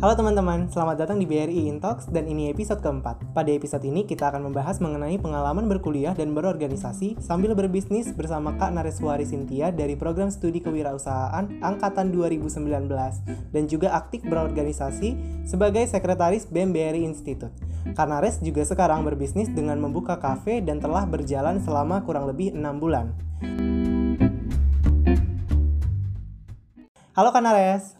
Halo teman-teman, selamat datang di BRI Intox dan ini episode keempat. Pada episode ini kita akan membahas mengenai pengalaman berkuliah dan berorganisasi sambil berbisnis bersama Kak Nareswari Sintia dari program studi kewirausahaan Angkatan 2019 dan juga aktif berorganisasi sebagai sekretaris BEM BRI Institute. Kak Nares juga sekarang berbisnis dengan membuka kafe dan telah berjalan selama kurang lebih 6 bulan. Halo Kak Nares.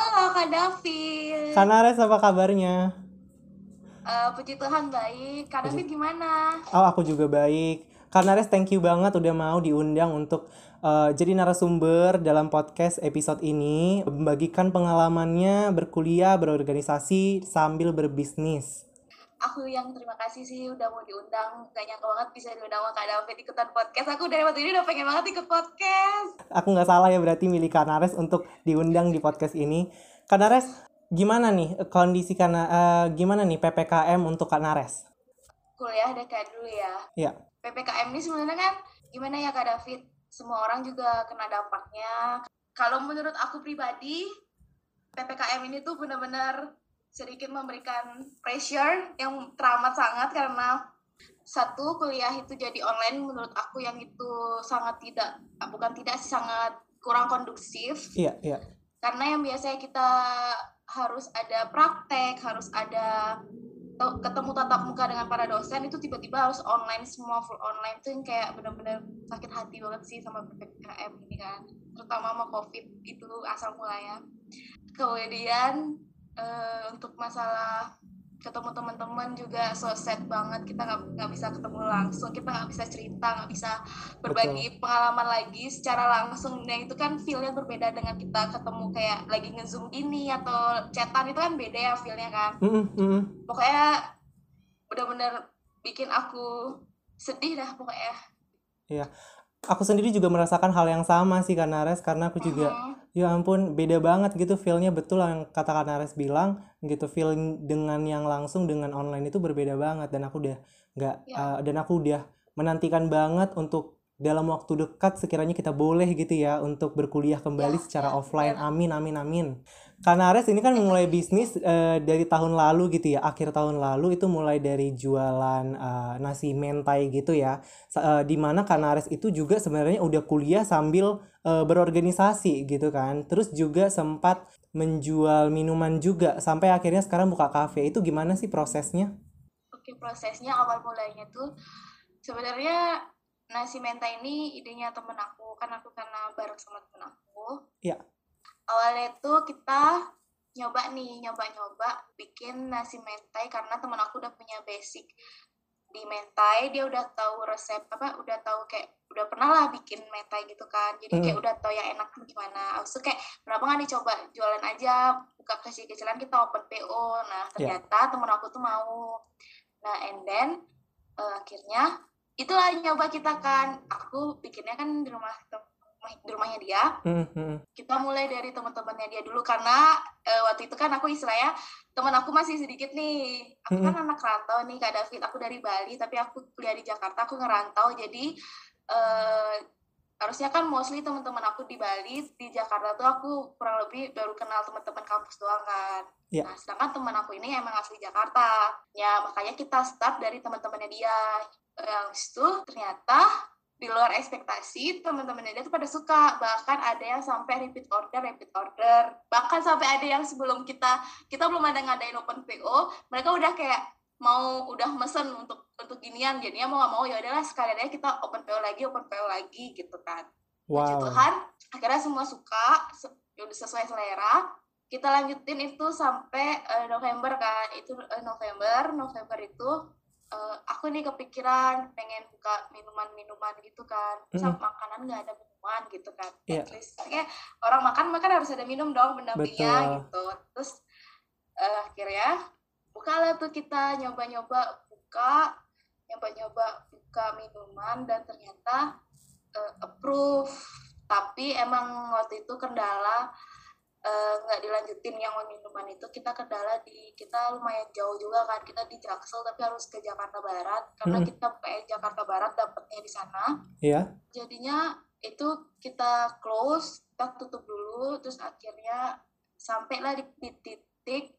Halo Kak David. Kak Nares apa kabarnya? Uh, puji Tuhan baik. Kak David gimana? Oh aku juga baik. Kak Nares thank you banget udah mau diundang untuk uh, jadi narasumber dalam podcast episode ini membagikan pengalamannya berkuliah berorganisasi sambil berbisnis aku yang terima kasih sih udah mau diundang. Gak nyangka banget bisa diundang sama Kak David ikutan podcast. Aku dari waktu ini udah pengen banget ikut podcast. Aku nggak salah ya berarti milih Kanares untuk diundang di podcast ini. Kanares gimana nih kondisi karena uh, gimana nih PPKM untuk Kanares kuliah deh kayak dulu ya. Iya PPKM ini sebenarnya kan gimana ya Kak David? Semua orang juga kena dampaknya. Kalau menurut aku pribadi PPKM ini tuh benar-benar sedikit memberikan pressure yang teramat sangat karena satu kuliah itu jadi online menurut aku yang itu sangat tidak bukan tidak sih sangat kurang kondusif. Iya, iya. Karena yang biasanya kita harus ada praktek, harus ada ketemu tatap muka dengan para dosen itu tiba-tiba harus online semua full online tuh yang kayak benar-benar sakit hati banget sih sama ppkm ini kan terutama sama covid itu asal mulanya kemudian uh, untuk masalah ketemu teman-teman juga so sad banget. Kita nggak nggak bisa ketemu langsung. Kita nggak bisa cerita nggak bisa berbagi Betul. pengalaman lagi secara langsung. Nah itu kan feelnya berbeda dengan kita ketemu kayak lagi ngezoom gini atau chatan. Itu kan beda ya feelnya kan. Mm -hmm. pokoknya benar-benar bikin aku sedih dah pokoknya. Iya aku sendiri juga merasakan hal yang sama sih Kanares karena aku juga uh -huh. ya ampun beda banget gitu feelnya betul yang kata Kanares bilang gitu feel dengan yang langsung dengan online itu berbeda banget dan aku udah nggak ya. uh, dan aku udah menantikan banget untuk dalam waktu dekat sekiranya kita boleh gitu ya untuk berkuliah kembali ya, secara ya, offline. Ya. Amin amin amin. Karena Ares ini kan mulai bisnis uh, dari tahun lalu gitu ya, akhir tahun lalu itu mulai dari jualan uh, nasi mentai gitu ya. Uh, di mana Kanares itu juga sebenarnya udah kuliah sambil uh, berorganisasi gitu kan. Terus juga sempat menjual minuman juga sampai akhirnya sekarang buka kafe. Itu gimana sih prosesnya? Oke, prosesnya awal mulanya tuh sebenarnya nasi menta ini idenya temen aku kan aku karena bareng sama temen aku iya awalnya itu kita nyoba nih nyoba-nyoba bikin nasi mentai karena temen aku udah punya basic di mentai dia udah tahu resep apa udah tahu kayak udah pernah lah bikin mentai gitu kan jadi kayak mm. udah tahu yang enak gimana aku kayak kenapa nggak dicoba jualan aja buka kasih kecilan kita open PO nah iya. ternyata yeah. temen aku tuh mau nah and then uh, akhirnya itulah nyoba kita kan. Aku bikinnya kan di rumah di rumahnya dia. Mm-hmm. kita mulai dari teman-temannya dia dulu karena uh, waktu itu kan aku istilahnya teman aku masih sedikit nih. Aku mm-hmm. kan anak rantau nih kak David. Aku dari Bali tapi aku kuliah di Jakarta. Aku ngerantau jadi uh, harusnya kan mostly teman-teman aku di Bali di Jakarta tuh aku kurang lebih baru kenal teman-teman kampus doang kan. Yeah. nah sedangkan teman aku ini emang asli Jakarta. Ya makanya kita start dari teman-temannya dia yang itu ternyata di luar ekspektasi teman-temannya dia tuh pada suka. Bahkan ada yang sampai repeat order repeat order. Bahkan sampai ada yang sebelum kita kita belum ada ngadain open PO mereka udah kayak mau udah mesen untuk untuk ginian. Jadinya mau gak mau ya udahlah sekalian aja kita open PO lagi open PO lagi gitu kan. Wow. Puji Tuhan akhirnya semua suka ya udah sesuai selera. Kita lanjutin itu sampai uh, November kan. Itu uh, November November itu uh, aku nih kepikiran pengen buka minuman-minuman gitu kan. Sama mm. makanan nggak ada minuman gitu kan. Yeah. at least kayak orang makan makan harus ada minum dong pendampingnya gitu. Terus uh, akhirnya bukalah tuh kita nyoba-nyoba buka nyoba-nyoba buka minuman dan ternyata uh, approve. Tapi emang waktu itu kendala nggak uh, dilanjutin yang minuman itu kita kendala di kita lumayan jauh juga kan kita di Jaksel tapi harus ke Jakarta Barat karena hmm. kita kayak Jakarta Barat dapetnya di sana yeah. jadinya itu kita close kita tutup dulu terus akhirnya sampailah di, di titik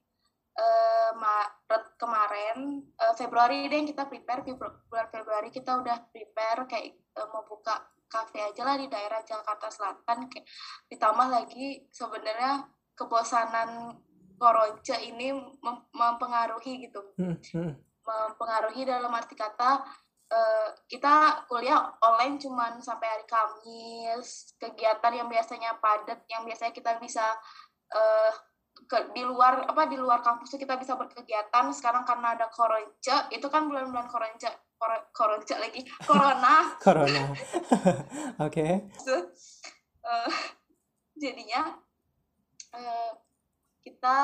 uh, Maret kemarin uh, Februari deh kita prepare bulan Februari kita udah prepare kayak uh, mau buka kafe aja lah di daerah Jakarta Selatan kayak ditambah lagi sebenarnya kebosanan Koroja ini mem mempengaruhi gitu. Hmm, hmm. mempengaruhi dalam arti kata uh, kita kuliah online cuman sampai hari Kamis kegiatan yang biasanya padat yang biasanya kita bisa uh, ke, di luar apa di luar kampus kita bisa berkegiatan. Sekarang karena ada koronja itu kan bulan-bulan koronja koronja lagi corona corona oke okay. uh, jadinya uh, kita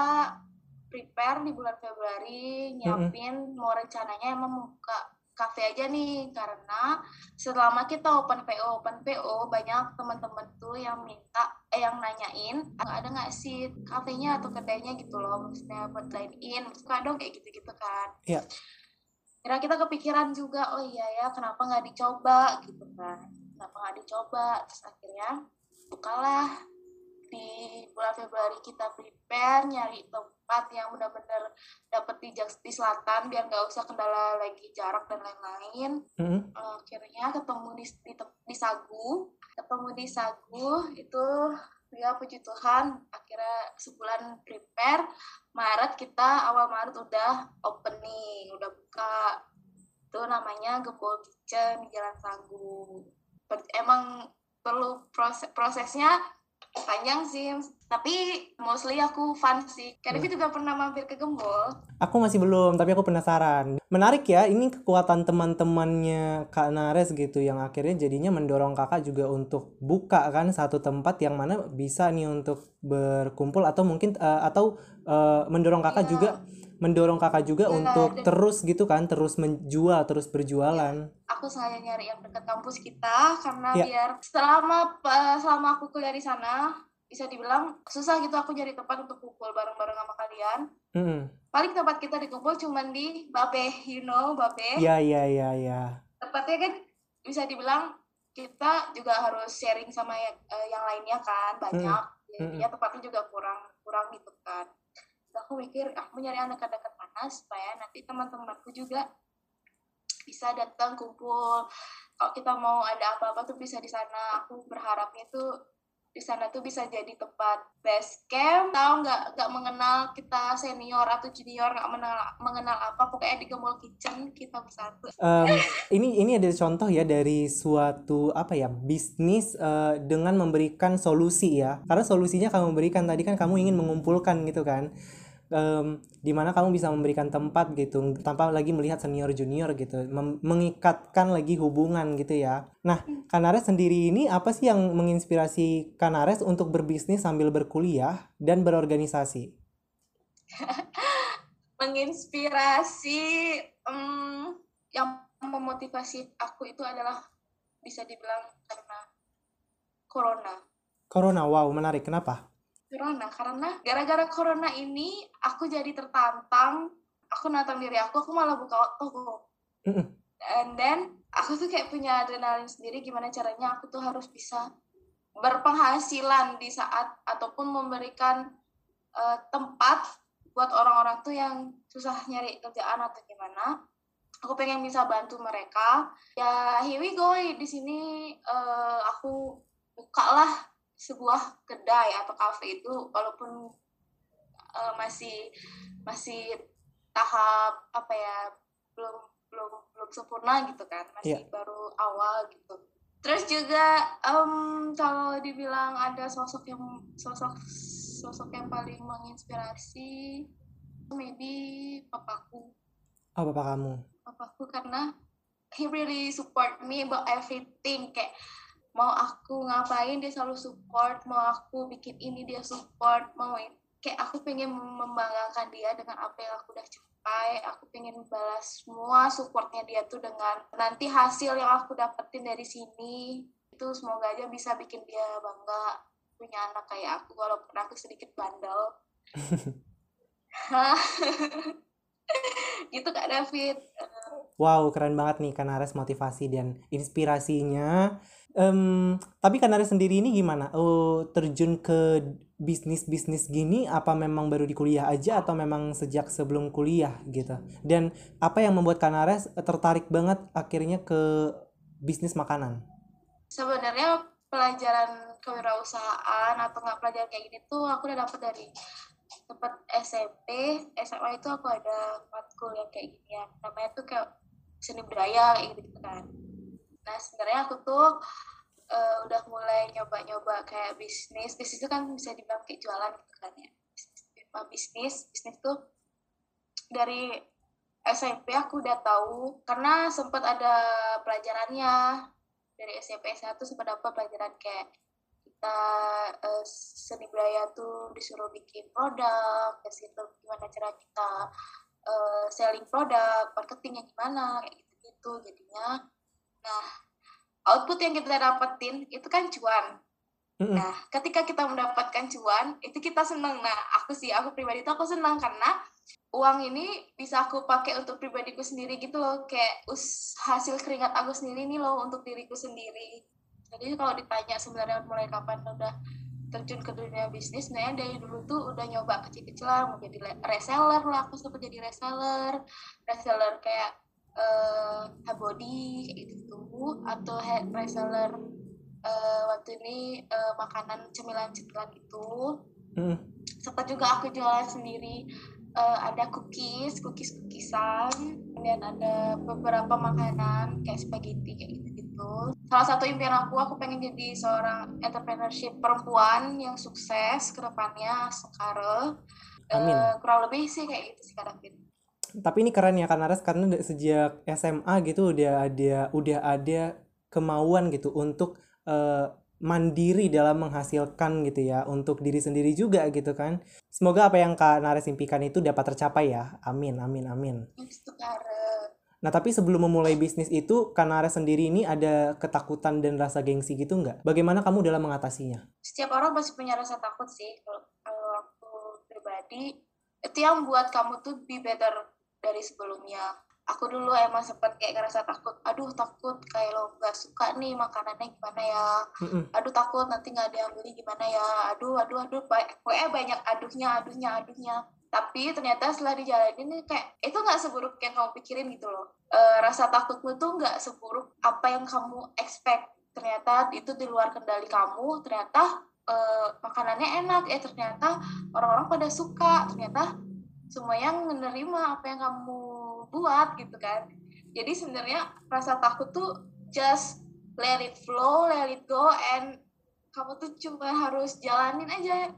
prepare di bulan Februari nyiapin mm -hmm. mau rencananya emang membuka kafe aja nih karena selama kita open PO open PO banyak teman-teman tuh yang minta eh yang nanyain ada nggak sih kafenya atau kedainya gitu loh maksudnya buat dine in suka dong kayak gitu-gitu kan Iya. Kira kita kepikiran juga oh iya ya kenapa nggak dicoba? Gitu kan. Kenapa nggak dicoba? Terus akhirnya bukalah di bulan Februari kita prepare nyari tempat yang benar-benar dapat di, di selatan biar nggak usah kendala lagi jarak dan lain-lain. Mm-hmm. akhirnya ketemu di, di di Sagu. Ketemu di Sagu itu ya puji Tuhan akhirnya sebulan prepare Maret kita awal Maret udah opening udah buka. Itu namanya Gembol Kitchen di Jalan Sagu emang perlu proses prosesnya panjang sih tapi mostly aku fun sih karena hmm. juga pernah mampir ke Gembol aku masih belum tapi aku penasaran menarik ya ini kekuatan teman-temannya Kak Nares gitu yang akhirnya jadinya mendorong kakak juga untuk buka kan satu tempat yang mana bisa nih untuk berkumpul atau mungkin uh, atau uh, mendorong kakak yeah. juga mendorong kakak juga ya, untuk dan, terus gitu kan terus menjual terus berjualan. Ya, aku sengaja nyari yang dekat kampus kita karena ya. biar selama selama aku kuliah di sana bisa dibilang susah gitu aku nyari tempat untuk kumpul bareng-bareng sama kalian. Hmm. paling tempat kita dikumpul cuman di Babe you know Babe. Ya ya ya ya tempatnya kan bisa dibilang kita juga harus sharing sama yang, uh, yang lainnya kan banyak. Hmm. ya, ya tempatnya juga kurang kurang gitu kan aku mikir aku nyari anak-anak mana supaya nanti teman-temanku juga bisa datang kumpul. Kalau kita mau ada apa-apa tuh bisa di sana. Aku berharapnya tuh di sana tuh bisa jadi tempat base camp. Tahu nggak nggak mengenal kita senior atau junior nggak mengenal mengenal apa pokoknya di Gembol Kitchen kita bersatu. Um, ini ini ada contoh ya dari suatu apa ya bisnis uh, dengan memberikan solusi ya. Karena solusinya kamu berikan tadi kan kamu ingin mengumpulkan gitu kan um, di mana kamu bisa memberikan tempat gitu tanpa lagi melihat senior junior gitu mengikatkan lagi hubungan gitu ya. Nah Kanares sendiri ini apa sih yang menginspirasi Kanares untuk berbisnis sambil berkuliah dan berorganisasi? Menginspirasi um, yang memotivasi aku itu adalah bisa dibilang karena corona. Corona wow menarik. Kenapa corona. Karena gara-gara corona ini aku jadi tertantang. Aku nantang diri aku aku malah buka toko and then aku tuh kayak punya adrenalin sendiri gimana caranya aku tuh harus bisa berpenghasilan di saat ataupun memberikan uh, tempat buat orang-orang tuh yang susah nyari kerjaan atau gimana. Aku pengen bisa bantu mereka. Ya here we go di sini uh, aku buka lah sebuah kedai atau kafe itu walaupun uh, masih masih tahap apa ya belum belum belum sempurna gitu kan masih yeah. baru awal gitu. Terus juga um, kalau dibilang ada sosok yang sosok sosok yang paling menginspirasi maybe papaku. Oh papa kamu? Papaku karena he really support me about everything kayak mau aku ngapain dia selalu support mau aku bikin ini dia support mau kayak aku pengen membanggakan dia dengan apa yang aku udah capai aku pengen balas semua supportnya dia tuh dengan nanti hasil yang aku dapetin dari sini itu semoga aja bisa bikin dia bangga punya anak kayak aku walaupun aku sedikit bandel gitu kak David Wow, keren banget nih Kanares motivasi dan inspirasinya. Um, tapi Kanares sendiri ini gimana? Oh, terjun ke bisnis-bisnis gini apa memang baru di kuliah aja atau memang sejak sebelum kuliah gitu? Dan apa yang membuat Kanares tertarik banget akhirnya ke bisnis makanan? Sebenarnya pelajaran kewirausahaan atau nggak pelajaran kayak gini tuh aku udah dapet dari tempat SMP, SMA itu aku ada matkul yang kayak gini ya. Namanya tuh kayak seni budaya kayak gitu, kan nah sebenarnya aku tuh uh, udah mulai nyoba-nyoba kayak bisnis. Bisnis itu kan bisa dibilang kayak jualan gitu kan ya. Bisnis bisnis tuh dari SMP aku udah tahu. Karena sempat ada pelajarannya. Dari SMP S1 sempat dapat pelajaran kayak kita uh, seni budaya tuh disuruh bikin produk, terus itu gimana cara kita uh, selling produk, marketingnya gimana, kayak gitu-gitu jadinya. Nah, output yang kita dapetin itu kan cuan. Mm-hmm. Nah, ketika kita mendapatkan cuan, itu kita senang. Nah, aku sih, aku pribadi itu aku senang karena uang ini bisa aku pakai untuk pribadiku sendiri gitu loh. Kayak us hasil keringat aku sendiri nih loh untuk diriku sendiri. Jadi kalau ditanya sebenarnya mulai kapan udah terjun ke dunia bisnis sebenarnya dari dulu tuh udah nyoba kecil-kecilan mau jadi reseller lah aku sempat jadi reseller reseller kayak uh, body kayak gitu. Atau head reseller uh, waktu ini uh, makanan cemilan-cemilan itu mm. sempat juga aku jualan sendiri. Uh, ada cookies cookies cookisan kemudian ada beberapa makanan kayak spaghetti kayak gitu gitu salah satu impian aku aku pengen jadi seorang entrepreneurship perempuan yang sukses ke depannya sekarang. Amin. Uh, kurang lebih sih kayak gitu sih kadang tapi ini keren ya Kanares karena sejak SMA gitu udah ada udah ada kemauan gitu untuk uh, mandiri dalam menghasilkan gitu ya untuk diri sendiri juga gitu kan. Semoga apa yang Kak Nares impikan itu dapat tercapai ya. Amin amin amin. Nah, tapi sebelum memulai bisnis itu, Kanare sendiri ini ada ketakutan dan rasa gengsi gitu nggak? Bagaimana kamu dalam mengatasinya? Setiap orang pasti punya rasa takut sih. Kalau, aku pribadi, itu yang buat kamu tuh be better dari sebelumnya. Aku dulu emang sempet kayak ngerasa takut. Aduh, takut kayak lo nggak suka nih makanannya gimana ya. Aduh, takut nanti nggak ada yang beli gimana ya. Aduh, aduh, aduh. Pokoknya banyak aduhnya, aduhnya, aduhnya tapi ternyata setelah dijalanin kayak itu nggak seburuk yang kamu pikirin gitu loh e, rasa takutmu tuh nggak seburuk apa yang kamu expect ternyata itu di luar kendali kamu ternyata e, makanannya enak ya ternyata orang-orang pada suka ternyata semua yang menerima apa yang kamu buat gitu kan jadi sebenarnya rasa takut tuh just let it flow let it go and kamu tuh cuma harus jalanin aja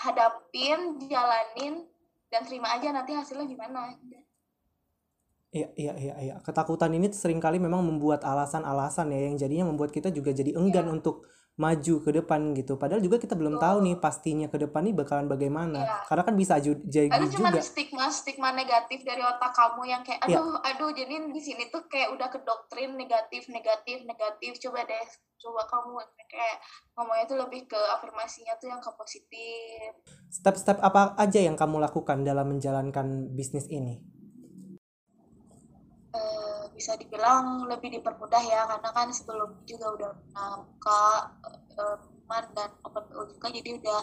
hadapin jalanin dan terima aja nanti hasilnya gimana Iya, iya, iya, iya. Ketakutan ini sering kali memang membuat alasan-alasan ya yang jadinya membuat kita juga jadi enggan ya. untuk maju ke depan gitu. Padahal juga kita belum oh. tahu nih pastinya ke depan nih bakalan bagaimana. Ya. Karena kan bisa aju jadi Ada cuma stigma stigma negatif dari otak kamu yang kayak iya. aduh ya. aduh jadi di sini tuh kayak udah ke doktrin negatif negatif negatif. Coba deh coba kamu kayak ngomongnya tuh lebih ke afirmasinya tuh yang ke positif. Step-step apa aja yang kamu lakukan dalam menjalankan bisnis ini? Bisa dibilang lebih dipermudah ya karena kan sebelum juga udah pernah buka uh, dan open juga jadi udah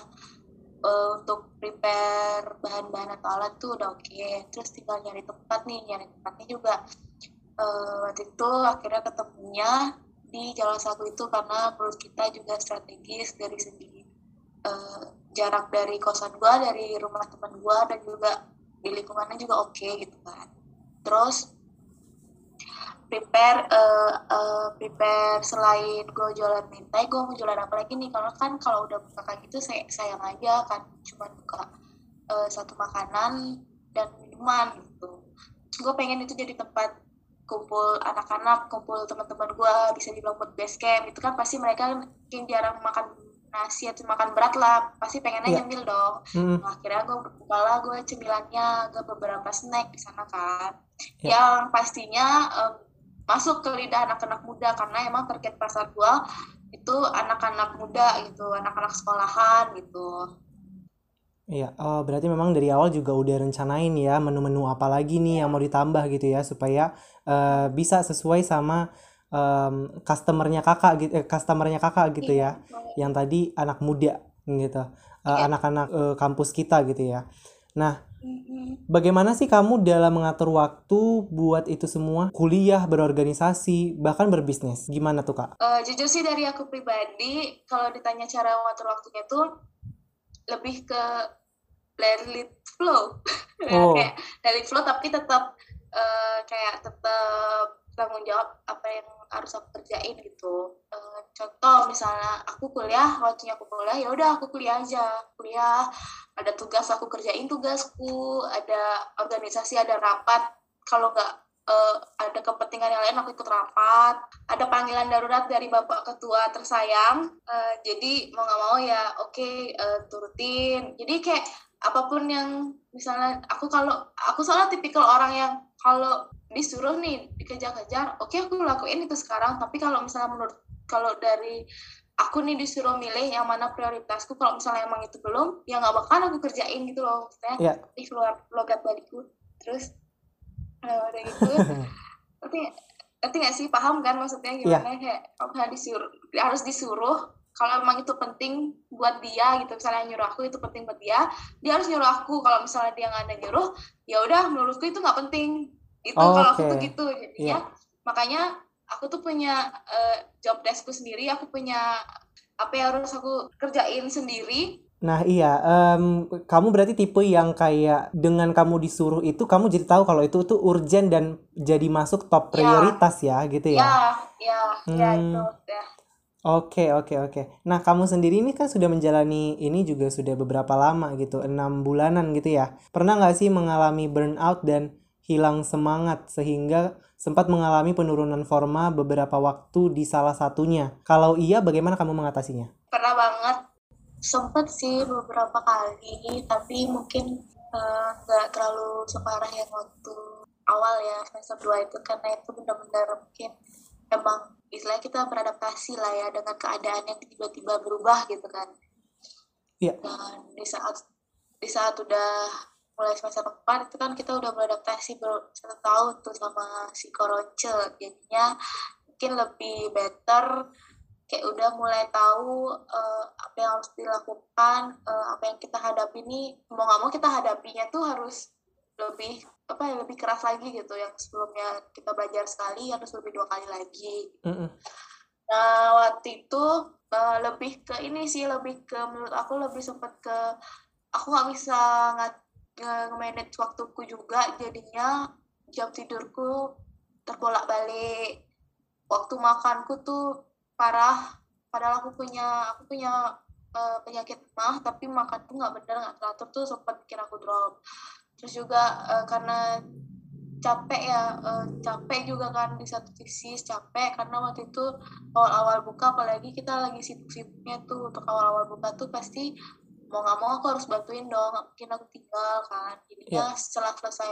uh, untuk prepare bahan-bahan atau alat tuh udah oke okay. terus tinggal nyari tempat nih nyari tempatnya juga uh, waktu itu akhirnya ketemunya di Jalan Sagu itu karena menurut kita juga strategis dari segi uh, jarak dari kosan gua dari rumah teman gua dan juga di lingkungannya juga oke okay, gitu kan terus prepare uh, uh, prepare selain gue jualan mentai gue mau jualan apa lagi nih kalau kan kalau udah buka kayak gitu saya sayang aja kan cuma buka uh, satu makanan dan minuman gitu gue pengen itu jadi tempat kumpul anak-anak kumpul teman-teman gue bisa dibilang buat base camp itu kan pasti mereka mungkin jarang makan nasi atau makan berat lah pasti pengennya yeah. nyemil dong mm. nah, akhirnya gue buka lah gue cemilannya gue beberapa snack di sana kan yeah. yang pastinya um, masuk ke lidah anak-anak muda karena emang target pasar gua itu anak-anak muda gitu, anak-anak sekolahan gitu. Iya, oh, berarti memang dari awal juga udah rencanain ya menu-menu apa lagi nih yang mau ditambah gitu ya supaya eh, bisa sesuai sama em, customernya kakak gitu, eh, customernya kakak gitu Iya, ya, yang tadi anak muda gitu, Eh, Iya. anak-anak eh, kampus kita gitu ya. Nah. Bagaimana sih kamu dalam mengatur waktu buat itu semua? Kuliah, berorganisasi, bahkan berbisnis. Gimana tuh kak? Eh, jujur sih dari aku pribadi, kalau ditanya cara mengatur waktunya tuh lebih ke let it flow. Oh. kayak let it flow tapi tetap eh, kayak tetap tanggung jawab apa yang harus aku kerjain gitu. Eh, contoh misalnya aku kuliah, waktunya aku kuliah, ya udah aku kuliah aja. Kuliah, ada tugas aku kerjain tugasku, ada organisasi, ada rapat. Kalau nggak eh, ada kepentingan yang lain aku ikut rapat ada panggilan darurat dari bapak ketua tersayang eh, jadi mau nggak mau ya oke eh, turutin jadi kayak apa pun yang misalnya aku kalau aku salah tipikal orang yang kalau disuruh nih dikejar-kejar oke aku lakuin itu sekarang tapi kalau misalnya menurut kalau dari aku nih disuruh milih yang mana prioritasku kalau misalnya emang itu belum ya nggak bakal aku kerjain gitu loh maksudnya Iya. ih keluar logat balikku terus eh, udah gitu tapi ngerti nggak sih paham kan maksudnya Iya. gimana kayak kalau disuruh harus disuruh kalau emang itu penting buat dia gitu misalnya nyuruh aku itu penting buat dia dia harus nyuruh aku kalau misalnya dia nggak ada nyuruh ya udah menurutku itu nggak penting itu kalau aku tuh gitu jadinya makanya aku tuh punya eh, job deskku sendiri aku punya apa yang harus aku kerjain sendiri Nah iya, em, kamu berarti tipe yang kayak dengan kamu disuruh itu, kamu jadi tahu kalau itu tuh urgent dan jadi masuk top Ya. prioritas ya, gitu ya. ya ya ya Hmm. itu ya Oke, oke, oke. Nah, kamu sendiri ini kan sudah menjalani ini juga sudah beberapa lama gitu, enam bulanan gitu ya. Pernah nggak sih mengalami burnout dan hilang semangat sehingga sempat mengalami penurunan forma beberapa waktu di salah satunya? Kalau iya, bagaimana kamu mengatasinya? pernah banget sempet sih beberapa kali tapi mungkin eh, nggak terlalu separah yang waktu awal ya semester 2 itu karena itu benar-benar mungkin emang istilahnya kita beradaptasi lah ya dengan keadaan yang tiba-tiba berubah gitu kan Iya. dan di saat di saat udah mulai semester 4 itu kan kita udah beradaptasi ber- satu tahun tuh sama si Koroce. Jadinya mungkin lebih better. Kayak udah mulai tahu eh, apa yang harus dilakukan eh, apa yang kita hadapi nih. Mau nggak mau kita hadapinya tuh harus lebih apa ya lebih keras lagi gitu. Yang sebelumnya kita belajar sekali harus lebih dua kali lagi. Mm-mm. Nah, waktu itu eh, lebih ke ini sih, lebih ke menurut aku lebih sempat ke aku nggak bisa nggak nge-manage waktuku juga, jadinya jam tidurku terbolak-balik. Waktu makanku tuh parah, padahal aku punya aku punya eh, penyakit mah, tapi makanku nggak bener, nggak teratur tuh sempat bikin aku drop. Terus juga eh, karena capek ya eh, capek juga kan di satu sisi capek karena waktu itu awal-awal buka apalagi kita lagi sibuk-sibuknya tuh untuk awal-awal buka tuh pasti mau nggak mau aku harus bantuin dong mungkin aku tinggal kan. Jadinya setelah selesai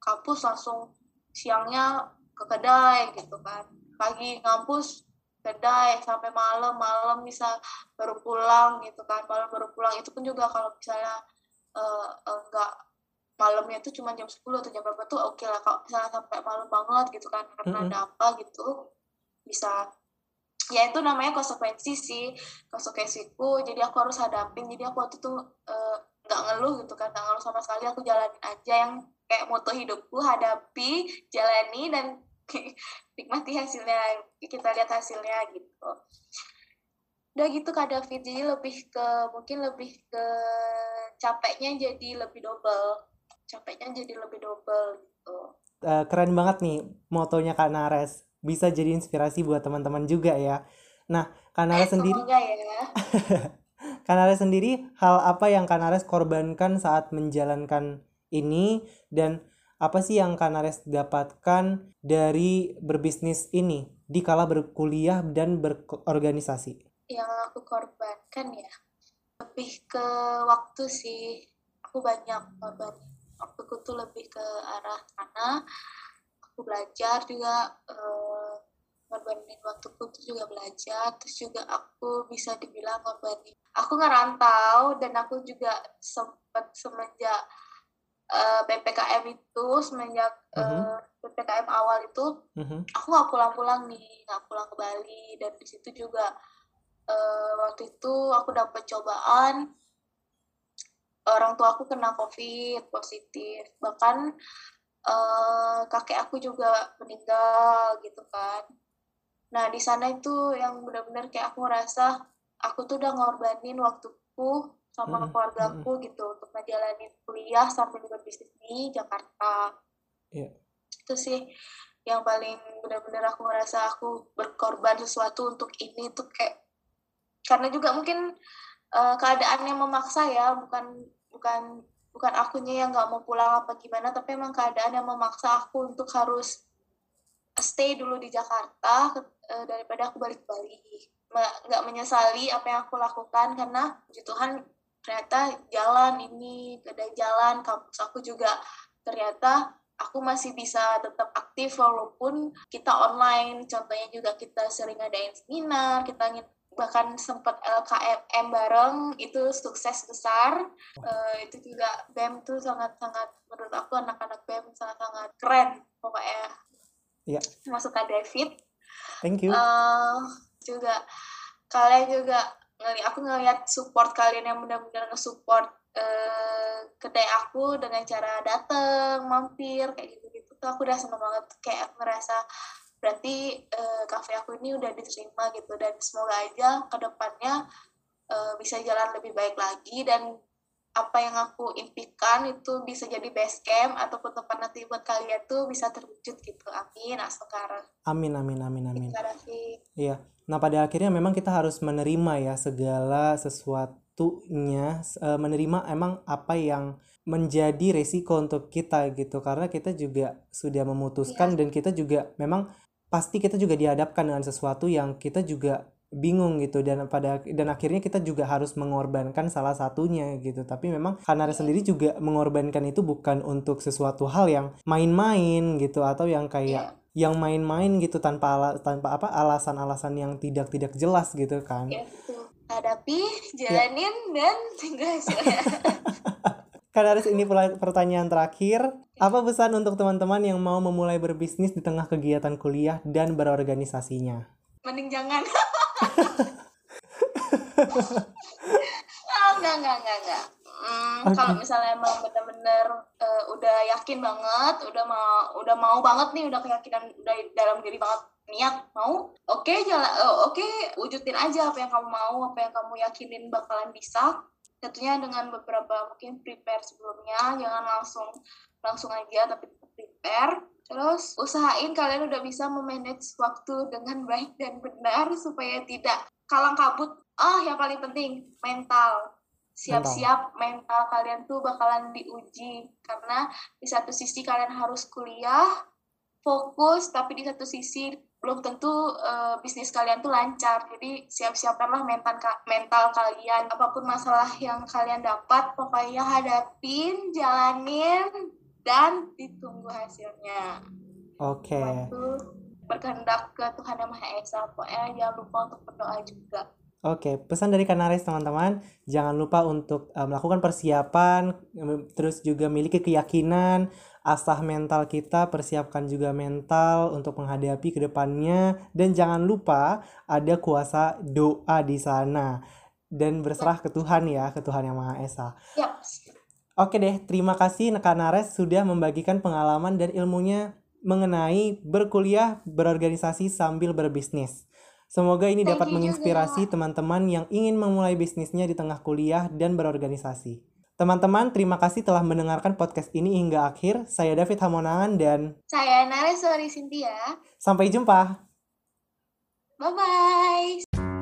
kampus langsung siangnya ke kedai gitu kan. Pagi ngampus kedai sampai malam malam bisa baru pulang gitu kan. Malam baru pulang. Itu pun juga kalau misalnya eh, eh, nggak malamnya tuh cuma jam 10 atau jam berapa tuh oke lah. Kalau misalnya sampai malam banget gitu kan karena Mm-mm. ada apa gitu bisa ya itu namanya konsekuensi sih konsekuensiku. Jadi aku harus hadapin. Jadi aku waktu itu eh, nggak ngeluh gitu kan nggak ngeluh sama sekali. Aku jalanin aja yang kayak moto hidupku hadapi jalani dan nikmati hasilnya. Kita lihat hasilnya gitu. Udah gitu kak David. Jadi lebih ke mungkin lebih ke capeknya jadi lebih double. Capeknya jadi lebih double gitu. Eh, keren banget nih motonya Kak Nares. Bisa jadi inspirasi buat teman-teman juga ya. Nah, Kak Nares sendiri ya. Kak Nares sendiri, hal apa yang Kak Nares korbankan saat menjalankan ini? Dan apa sih yang Kak Nares dapatkan dari berbisnis ini di kala berkuliah dan berorganisasi? yang aku korbankan ya lebih ke waktu sih. Aku banyak korban. Waktuku tuh lebih ke arah sana aku belajar juga eh, ngorbanin waktuku terus juga belajar terus juga aku bisa dibilang ngorbanin aku ngerantau dan aku juga sempat semenjak uh, eh, ppkm itu semenjak uh -huh. uh, ppkm awal itu uh mhm. -huh. aku nggak pulang-pulang nih nggak pulang ke Bali dan di situ juga uh, waktu itu aku dapat cobaan orang tua aku kena covid positif bahkan uh, kakek aku juga meninggal gitu kan nah di sana itu yang benar-benar kayak aku ngerasa aku tuh udah ngorbanin waktuku sama mm -hmm. keluargaku mm -hmm. gitu untuk ngejalanin kuliah sambil berbisnis di Jakarta yeah. itu sih yang paling benar-benar aku ngerasa aku berkorban sesuatu untuk ini tuh kayak karena juga mungkin uh, keadaan yang memaksa ya bukan bukan bukan akunya yang nggak mau pulang apa gimana tapi emang keadaan yang memaksa aku untuk harus stay dulu di Jakarta uh, daripada aku balik Bali nggak menyesali apa yang aku lakukan karena puji Tuhan ternyata jalan ini ada jalan kampus aku juga ternyata aku masih bisa tetap aktif walaupun kita online. Contohnya juga kita sering ngadain seminar kita bahkan sempat LKM bareng itu sukses besar. Uh, itu juga BEM tuh sangat-sangat menurut aku anak-anak BEM sangat-sangat keren pokoknya. Yeah. masuk ke David. Thank you. Uh, juga kalian juga ngeli aku ngelihat support kalian yang benar-benar nge-support uh, kedai aku dengan cara dateng mampir kayak gitu-gitu tuh aku udah seneng banget. Kayak aku ngerasa berarti uh, kafe aku ini udah diterima gitu dan semoga aja ke depannya uh, bisa jalan lebih baik lagi dan apa yang aku impikan itu bisa jadi base camp ataupun tempat nanti buat kalian tuh bisa terwujud gitu. Amin sekarang. Amin amin amin amin. Iya. Nah pada akhirnya memang kita harus menerima ya segala sesuatunya menerima emang apa yang menjadi resiko untuk kita gitu. Karena kita juga sudah memutuskan ya. dan kita juga memang pasti kita juga dihadapkan dengan sesuatu yang kita juga bingung gitu. Dan pada dan akhirnya kita juga harus mengorbankan salah satunya gitu. Tapi memang Kanara sendiri juga mengorbankan itu bukan untuk sesuatu hal yang main-main gitu atau yang kayak yeah. yang main-main gitu tanpa ala, tanpa apa alasan-alasan yang tidak tidak jelas gitu kan. Yeah, hadapi jalanin yeah. dan tinggal Kan harus ini pertanyaan terakhir. Apa pesan untuk teman-teman yang mau memulai berbisnis di tengah kegiatan kuliah dan berorganisasinya? Mending jangan. oh, enggak, enggak, enggak, enggak. Hmm, okay. Kalau misalnya emang benar-benar uh, udah yakin banget, udah mau udah mau banget nih, udah keyakinan udah dalam diri banget niat mau oke okay, jalan uh, oke okay, wujudin aja apa yang kamu mau apa yang kamu yakinin bakalan bisa tentunya dengan beberapa mungkin prepare sebelumnya jangan langsung langsung aja tapi prepare. Terus usahain kalian udah bisa memanage waktu dengan baik dan benar supaya tidak kalang kabut. Ah yang paling penting mental. Siap-siap mental. mental kalian tuh bakalan diuji karena di satu sisi kalian harus kuliah fokus tapi di satu sisi belum tentu uh, bisnis kalian tuh lancar. Jadi siap-siapkanlah mental mental kalian. Apa pun masalah yang kalian dapat, pokoknya hadapin, jalanin, dan ditunggu hasilnya. Oke. Okay. berkehendak ke Tuhan Yang Maha Esa. Pokoknya jangan lupa untuk berdoa juga. Oke, pesan dari Kanaris teman-teman, jangan lupa untuk uh, melakukan persiapan, terus juga miliki keyakinan, asah mental kita, persiapkan juga mental untuk menghadapi ke depannya, dan jangan lupa ada kuasa doa di sana dan berserah ke Tuhan ya, ke Tuhan yang Maha Esa. Yep. Oke deh, terima kasih Kanares sudah membagikan pengalaman dan ilmunya mengenai berkuliah, berorganisasi sambil berbisnis. Semoga ini dapat menginspirasi teman-teman yang ingin memulai bisnisnya di tengah kuliah dan berorganisasi. Teman-teman, terima kasih telah mendengarkan podcast ini hingga akhir. Saya David Hamonangan dan saya Naresori Cynthia. Sampai jumpa. Bye-bye.